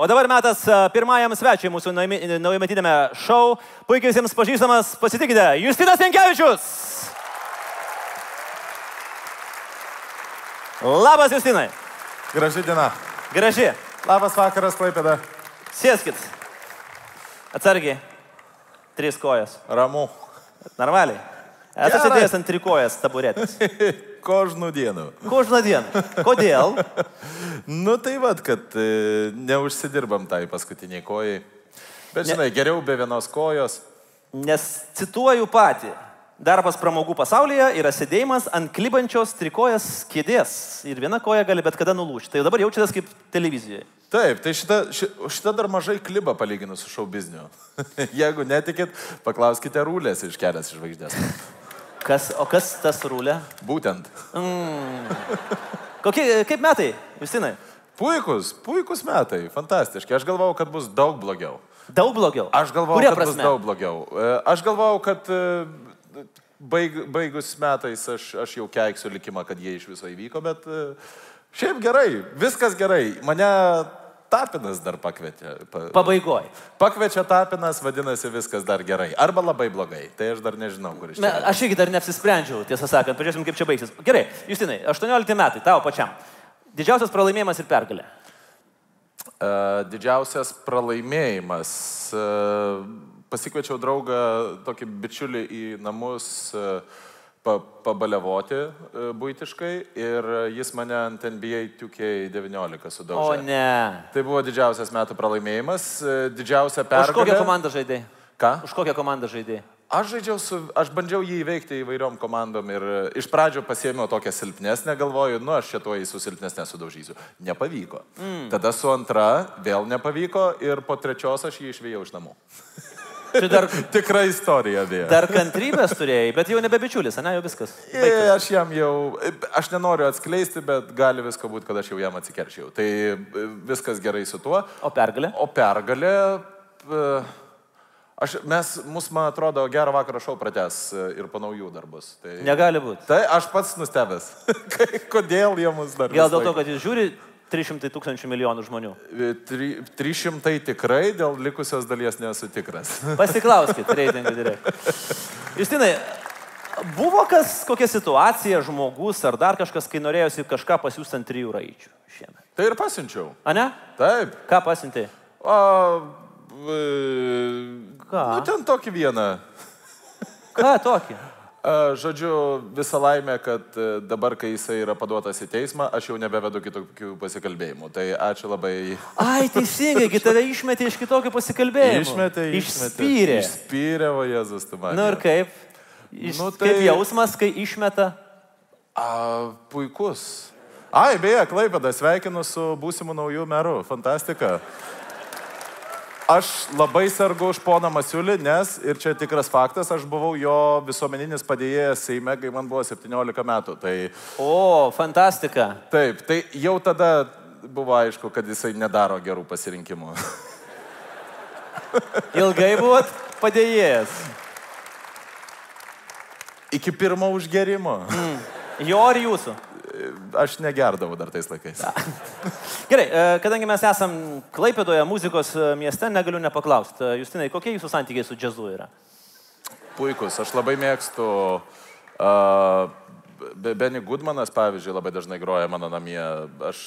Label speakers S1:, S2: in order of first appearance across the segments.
S1: O dabar metas a, pirmajam svečiui mūsų naujame- naujametiniame šou. Puikiai visiems pažįstamas, pasitikite, Justinas Jankievičius. Labas, Justinai.
S2: Graži diena.
S1: Graži.
S2: Labas vakaras, Klaipėda.
S1: Sėskit. Atsargiai. Trys kojas.
S2: Ramu.
S1: Normaliai. Esu sėdėjęs ant trikojas taburetės.
S2: Kožnų dienų.
S1: Kožną dieną. Kodėl?
S2: Nu tai vad, kad e, neužsidirbam tai paskutiniai kojai. Bet
S1: Ne-
S2: žinai, geriau be vienos kojos.
S1: Nes cituoju patį. Darbas pramogų pasaulyje yra sėdėjimas ant klibančios trikojas kėdės ir viena koja gali bet kada nulūžti. Tai dabar jaučiatės kaip televizijoje.
S2: Taip, tai šita, ši, šita dar mažai kliba palyginus su šou bizniu. Jeigu netikit, paklauskite rūlės iš kelias žvaigždės.
S1: Kas, o kas tas rūlė?
S2: Būtent.
S1: Kokie, kaip metai, Justinai?
S2: Puikus, puikus metai, fantastiški. Aš galvojau, kad bus daug blogiau.
S1: Daug blogiau.
S2: Aš galvojau,
S1: Kuria
S2: kad bus
S1: prasme?
S2: daug blogiau. E, Aš galvojau, kad e, baig, baigus metais aš, aš jau keiksiu likimą, kad jie iš viso įvyko, bet e, šiaip gerai, viskas gerai. Mane Tapinas dar pakvietė. Pa,
S1: Pabaigoj.
S2: pakviečia Tapinas, vadinasi, viskas dar gerai. Arba labai blogai. Tai aš dar nežinau, kur iš čia.
S1: aš irgi dar neapsisprendžiau, tiesą sakant, pažiūrėsim, kaip čia baigsis. Gerai, Justinai, 18 metai, tavo pačiam. Didžiausias pralaimėjimas ir pergalė.
S2: E, Didžiausias pralaimėjimas. e, Pasikviečiau draugą, tokį bičiulį į namus e, pa, pabalevoti būtiškai ir jis mane ant NBA 2K19
S1: O
S2: sudaužė.
S1: ne.
S2: Tai buvo didžiausias metų pralaimėjimas, didžiausia
S1: Už
S2: pergalė.
S1: kokią komandą žaidėjai?
S2: Ką?
S1: Už kokią komandą žaidėjai?
S2: Aš žaidžiau su, aš bandžiau jį įveikti įvairiom komandom ir e, iš pradžių pasėmiau tokią silpnesnę, galvoju, nu aš šito į su silpnesnė sudaužysiu. Nepavyko. Mm. Tada su antra vėl nepavyko ir po trečios aš jį išvėjau iš namų.
S1: Tu dar,
S2: Tikra istorija beje.
S1: dar kantrybės turėjai, bet jau nebe bičiulis, ne, jau viskas.
S2: E, Aš jam jau, aš nenoriu atskleisti, bet gali visko būti, kad aš jau jam atsikeršiau. Tai e, viskas gerai su tuo.
S1: O pergalė?
S2: O pergalė, e, aš, mes, mus, man atrodo, gerą vakarą šau prates ir po naujų darbus. Tai,
S1: Negali būti.
S2: tai aš pats nustebęs. Kodėl jie mus dar
S1: Gal dėl to, kad jis žiūri 300 tūkstančių milijonų žmonių.
S2: E, Tri, 300 tikrai, dėl likusios dalies nesu tikras.
S1: Pasiklauskit, reitingų direktorių. Justinai, buvo kas, kokia situacija, žmogus ar dar kažkas, kai norėjosi kažką pasiūsti ant trijų raičių šiemet?
S2: Tai ir pasiunčiau.
S1: A ne?
S2: Taip.
S1: Ką pasiuntė?
S2: O, e,
S1: Ką?
S2: Nu, ten tokį vieną.
S1: Ką tokį?
S2: Žodžiu, visą laimę, kad e, dabar, kai jisai yra paduotas į teismą, aš jau nebevedu kitokių pasikalbėjimų. Tai ačiū labai.
S1: Ai, teisingai, gi tave išmetė iš kitokių pasikalbėjimų.
S2: Išmetė, išmetė.
S1: Išspyrė.
S2: Išspyrė, o Jėzus, tu man.
S1: Nu ir kaip? Iš,
S2: Nu,
S1: tai- Kaip jausmas, kai išmeta?
S2: A, puikus. Ai, beje, Klaipėda, sveikinu su būsimu naujų meru. Fantastika. Aš labai sergu už poną Masiulį, nes, ir čia tikras faktas, aš buvau jo visuomeninis padėjėjas Seime, kai man buvo 17 metų. Tai
S1: O, fantastika.
S2: taip, tai jau tada buvo aišku, kad jisai nedaro gerų pasirinkimų.
S1: Ilgai buvot padėjėjas.
S2: Iki pirmo užgerimo.
S1: Jo ar jūsų?
S2: Aš negerdavau dar tais laikais.
S1: Gerai, e, kadangi mes esam Klaipėdoje muzikos e, mieste, negaliu nepaklausti. E, Justinai, kokie jūsų santykiai su džiazu yra?
S2: Puikus, aš labai mėgstu. Uh, Benny Goodmanas, pavyzdžiui, labai dažnai groja mano namie. Aš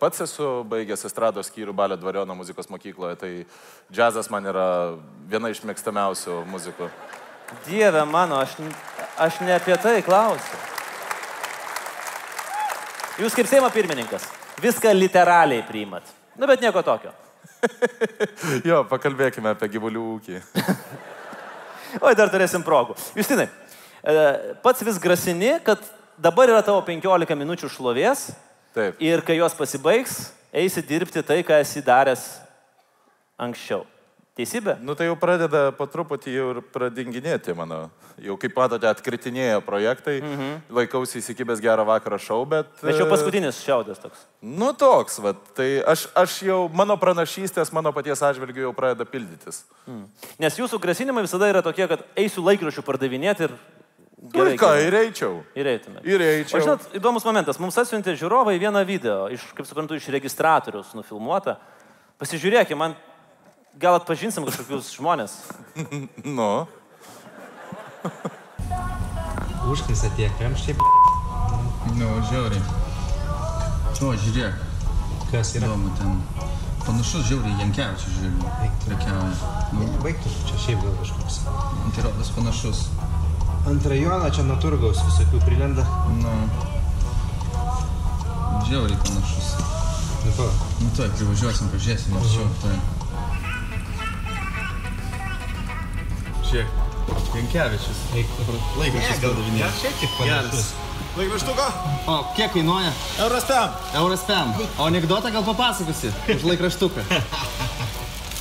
S2: pats esu baigęs estrados skyrių Balio Dvariono muzikos mokykloje, tai džiazas man yra viena iš mėgstamiausių muzikų.
S1: Dieve mano, aš, aš ne apie tai klausiu. Jūs kaip Seimo pirmininkas viską literaliai priimat. Nu, bet nieko tokio.
S2: Jo, pakalbėkime apie gyvulių ūkį.
S1: Oi, dar turėsim progų. Justinai, e, pats vis grasini, kad dabar yra tavo 15 minučių šlovės
S2: Taip.
S1: ir kai jos pasibaigs, eisi dirbti tai, ką esi daręs anksčiau. Teisybė?
S2: Nu tai jau pradeda po truputį jau ir pradinginėti mano. Jau kaip matote, atkritinėja projektai. Mhm. Laikausi įsikibęs gerą vakarą šau, bet...
S1: Bet čia
S2: e,
S1: paskutinis šiaudas toks.
S2: Nu toks, va, tai aš, aš jau, mano pranašystės, mano paties atžvilgiu jau pradeda pildytis.
S1: Nes jūsų grasinimai visada yra tokie, kad eisiu laikraščių pardavinėti ir...
S2: Gerai, ką,
S1: gerai.
S2: ir eičiau.
S1: Ir eitume.
S2: Ir
S1: O
S2: eičiau.
S1: žinot, įdomus momentas. Mums atsiuntė žiūrovai vieną video, iš, kaip suprantu, iš registratorius nufilmuotą. Pasižiūrėkime, man gal atpažinsim kažkokius žmonės.
S2: Nu,
S3: Užknisa tie kamščiai.
S4: Nu, žiauriai. O, žiūrėk,
S3: Kas yra?
S4: įdomu ten. Panašus žiauriai Jankievičius žiūrėjau. Prekiauja. Nu,
S3: Baigtų, čia šiaip gal kažkoks.
S4: tai rodas panašus.
S3: Ant rajono čia naturgaus visokių prilenda.
S4: Nu. Žiauriai panašus.
S3: Nu, pa,
S4: Nu, tai privažiuosim, pažiūrėsim, ar čia. Tai. Žiūrėk. Jankievičius.
S3: eik.
S4: Laikraštis pardavinėja.
S3: šiek tiek panašus.
S2: laikraštuką.
S4: O, kiek kainuoja?
S2: Euras ten.
S4: Euras pem. O anegdotą gal papasakosi? Už laikraštuką.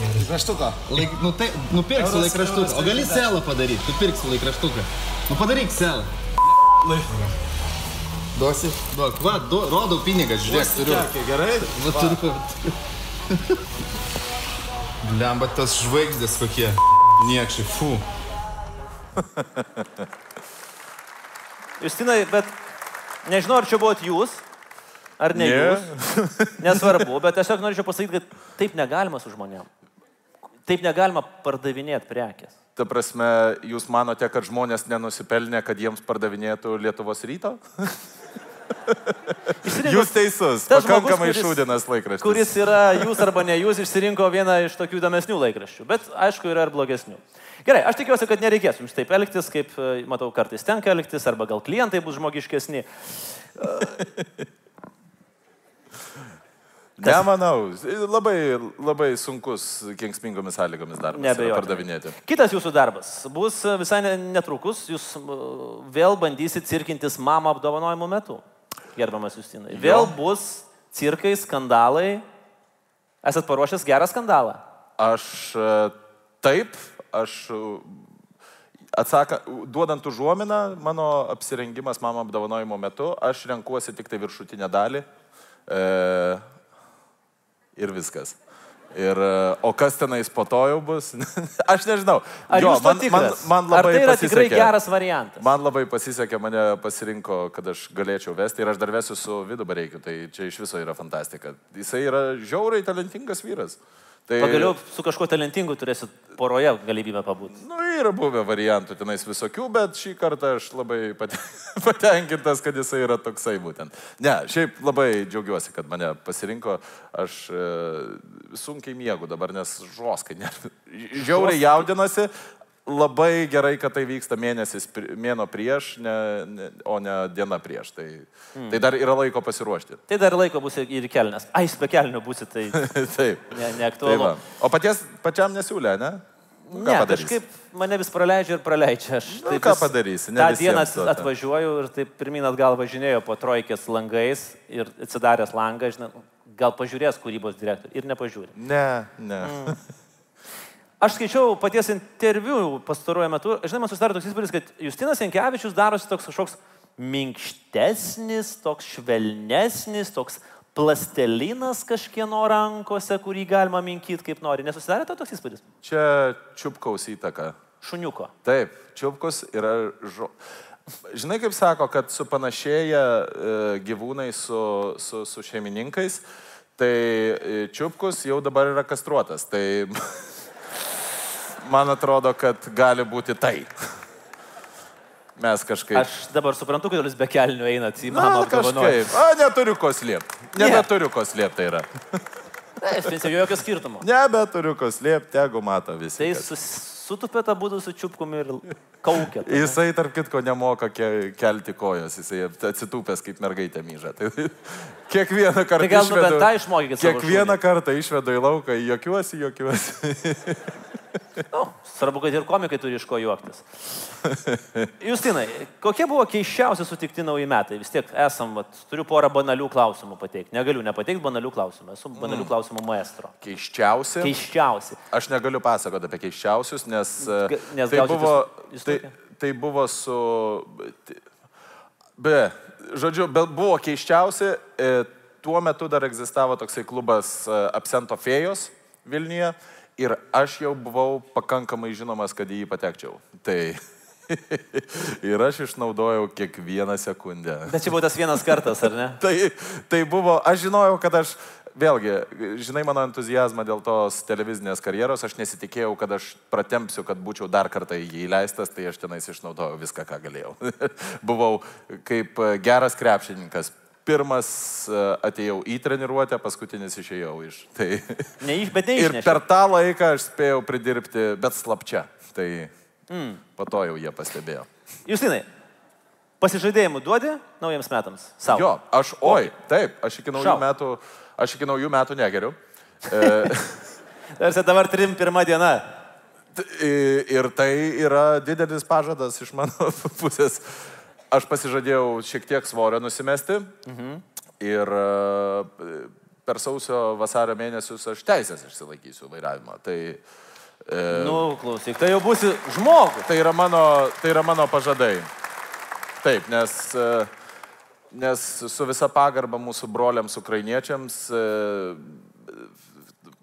S2: Laikraštuką.
S4: Laik, nu, tai, nupirksi
S2: Euras-
S4: laikraštuką.
S2: euras
S4: O gali selą padaryti. Tu pirksi laikraštuką. Nu padaryk selą. Duosi? Duok. Va, du, rodau pinigas, žiūrėk, turiu.
S2: Gerai.
S4: Va, turiu. Lemba tas žvaigždės kokie. Niekšai, fu.
S1: Justinai, bet nežinau, ar čia buvot jūs, ar ne
S2: Ne.
S1: jūs. Nesvarbu, bet tiesiog norėčiau pasakyti, kad taip negalima su žmonėm. Taip negalima pardavinėti prekės.
S2: Ta prasme, jūs manote, kad žmonės nenusipelnė, kad jiems pardavinėtų Lietuvos ryto?
S1: Išsirinko-
S2: Jūs teisus. Pakankamai
S1: žmogus, kuris-
S2: šūdinas laikraštis.
S1: Kuris yra jūs arba ne jūs, išsirinko vieną iš tokių įdomesnių laikraščių. Bet aišku, yra ir blogesnių. Gerai, aš tikiuosi, kad nereikės jums taip elgtis, kaip e, matau kartais tenka elgtis, arba gal klientai bus žmogiškesni.
S2: Nemanau. Labai, labai sunkus, kenksmingomis sąlygomis darbas
S1: Neabejotinai.
S2: pardavinėti.
S1: Kitas jūsų darbas bus e, visai ne- netrukus. Jūs e, vėl bandysit cirkintis mamą apdovanojimų metu, gerbiamas Justinai. Vėl bus cirkai, skandalai. Esat paruošęs gerą skandalą.
S2: Aš e, taip, aš e, atsaka, duodant užuominą, mano apsirengimas mano apdovanojimo metu, aš renkuosi tik tai viršutinę dalį. E, ir viskas. Ir, e, o kas tenais po to jau bus? aš nežinau.
S1: Ar
S2: Jo, man, man, man
S1: Ar
S2: labai
S1: tai yra tikrai
S2: pasisekė.
S1: geras variantas?
S2: Man labai pasisekė, mane pasirinko, kad aš galėčiau vesti ir aš dar vesiu su Vidu Bareikiu, tai čia iš viso yra fantastika. Jisai yra žiauriai talentingas vyras. Tai,
S1: Pagaliau su kažkuo talentingu turėsit poroje galimybę pabūti.
S2: Nu, yra buvę variantų tenais visokių, bet šį kartą aš labai pate- patenkintas, kad jisai yra toksai būtent. Ne, šiaip labai džiaugiuosi, kad mane pasirinko. Aš e, sunkiai miegu dabar, nes žoskai, ne, žiauriai jaudinasi. Labai gerai, kad tai vyksta mėnesis, mėno prieš, ne, ne, o ne diena prieš. Tai, mm. tai dar yra laiko pasiruošti.
S1: Tai dar laiko bus ir kelnes. Ai, be kelnių būsi, tai
S2: Taip.
S1: ne,
S2: Tai
S1: neaktualu.
S2: va. o paties pačiam nesiūlė, ne? Nu,
S1: ne,
S2: padarysi?
S1: kažkaip mane vis praleidžia ir praleidžia. Aš
S2: Nu,
S1: taip
S2: ką padarysi, ne
S1: tą dieną atvažiuoju ir taip pirmin atgal važinėjau po trojkės langais ir atsidaręs langą, žinai, gal pažiūrės kūrybos direktorius ir nepažiūrė.
S2: Ne, ne.
S1: Mm. Aš skaičiau paties interviu pastaruoju metu, žinai, man susidarė toks įspūdis, kad Justinas Jankevičius darosi toks kažkoks minkštesnis, toks švelnesnis, toks plastelinas kažkieno rankose, kurį galima minkyti kaip nori. Nesusidarė tau toks įspūdis?
S2: Čia čiupkaus įtaka.
S1: Šuniuko.
S2: Taip, čiupkus yra žo. Žinai, kaip sako, kad supanašėja e, gyvūnai su, su, su šeimininkais, tai e, čiupkus jau dabar yra kastruotas. Tai man atrodo, kad gali būti tai. Mes kažkaip.
S1: Aš dabar suprantu, kodėl jūs be kelnių einat į mamą apdovanojimą.
S2: A, neturiu ko slėpti. Nebeturiu ko slėpti tai yra.
S1: Aš nesijau jokio skirtumo.
S2: Nebeturiu ko slėpti, jeigu mato visi.
S1: Tai sus- sutupėt abu su čiupkumi ir kaukėt.
S2: Jisai, tarp kitko, nemoka ke kelti kojos, jisai atsitūpęs kaip mergaitė myža. Tai kiekvieną kartą...
S1: Tai gal nu bent tą išmokykit
S2: Kiekvieną kartą išvedu į lauką, juokiuosi, juokiuosi.
S1: Nu, svarbu, kad ir komikai turi iš ko juoktis. Justinai, kokie buvo keiščiausi sutikti nauji metai? Vis tiek esam, vat, turiu porą banalių klausimų pateikti. Negaliu nepateikti banalių klausimų. Esu banalių klausimų maestro.
S2: Keiščiausi.
S1: Keiščiausi.
S2: Aš negaliu pasakoti apie keiščiausius, nes,
S1: nes
S2: tai,
S1: gausit
S2: buvo, tai, tai buvo su... Be, žodžiu, be, buvo keiščiausi. e, Tuo metu dar egzistavo toksai klubas e, Absento Fėjos Vilniuje ir aš jau buvau pakankamai žinomas, kad į jį patekčiau. Tai ir aš išnaudojau kiekvieną sekundę.
S1: Bet čia buvo tas vienas kartas, ar ne?
S2: Tai, tai buvo, aš žinojau, kad aš vėlgi, žinai mano entuzijazmą dėl tos televizinės karjeros, aš nesitikėjau, kad aš pratempsiu, kad būčiau dar kartą į jį įleistas, tai aš tenais išnaudojau viską, ką galėjau. Buvau kaip geras krepšininkas. Pirmas e, atėjau į treniruotę, paskutinis išėjau iš. Tai...
S1: Ne iš, bet ne
S2: Ir
S1: iš.
S2: per tą laiką aš spėjau pridirbti, bet slapčia. Tai mm. po to jau jie pastebėjo.
S1: Justinai, pasižadėjimų duodi naujiems metams? Savo.
S2: Jo, aš, oi, taip, aš iki naujų
S1: Šau.
S2: metų, aš iki naujų metų negeriu. E,
S1: Tarsi dabar trim pirmą dieną.
S2: ir tai yra didelis pažadas iš mano pusės. Aš pasižadėjau šiek tiek svorio nusimesti. Mhm. Ir e, per sausio vasario mėnesius aš teisės išsilaikysiu vairavimą. Tai, e,
S1: Nu, klausyk, tai jau būsi žmogus.
S2: tai, yra mano, tai yra mano pažadai. Taip, nes, e, nes su visa pagarba mūsų broliams ukrainiečiams e,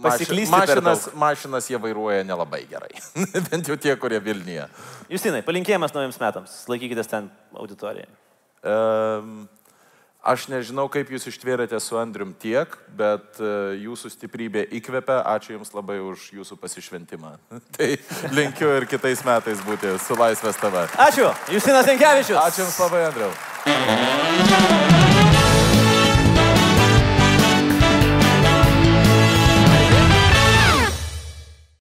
S1: Pasiklysti
S2: mašinas, mašinas jie vairuoja nelabai gerai. Bent jau tie, kurie Vilniuje.
S1: Justinai, palinkėjimas naujiems metams. Laikykitės ten auditorijoje.
S2: Um, aš nežinau, kaip jūs ištvėrėte su Andrium tiek, bet uh, jūsų stiprybė įkvepia. Ačiū Jums labai už Jūsų pasišventimą. tai linkiu ir kitais metais būti su Laisvės TV.
S1: Ačiū, Justinas Enkevičius.
S2: Ačiū Jums labai, Andriu.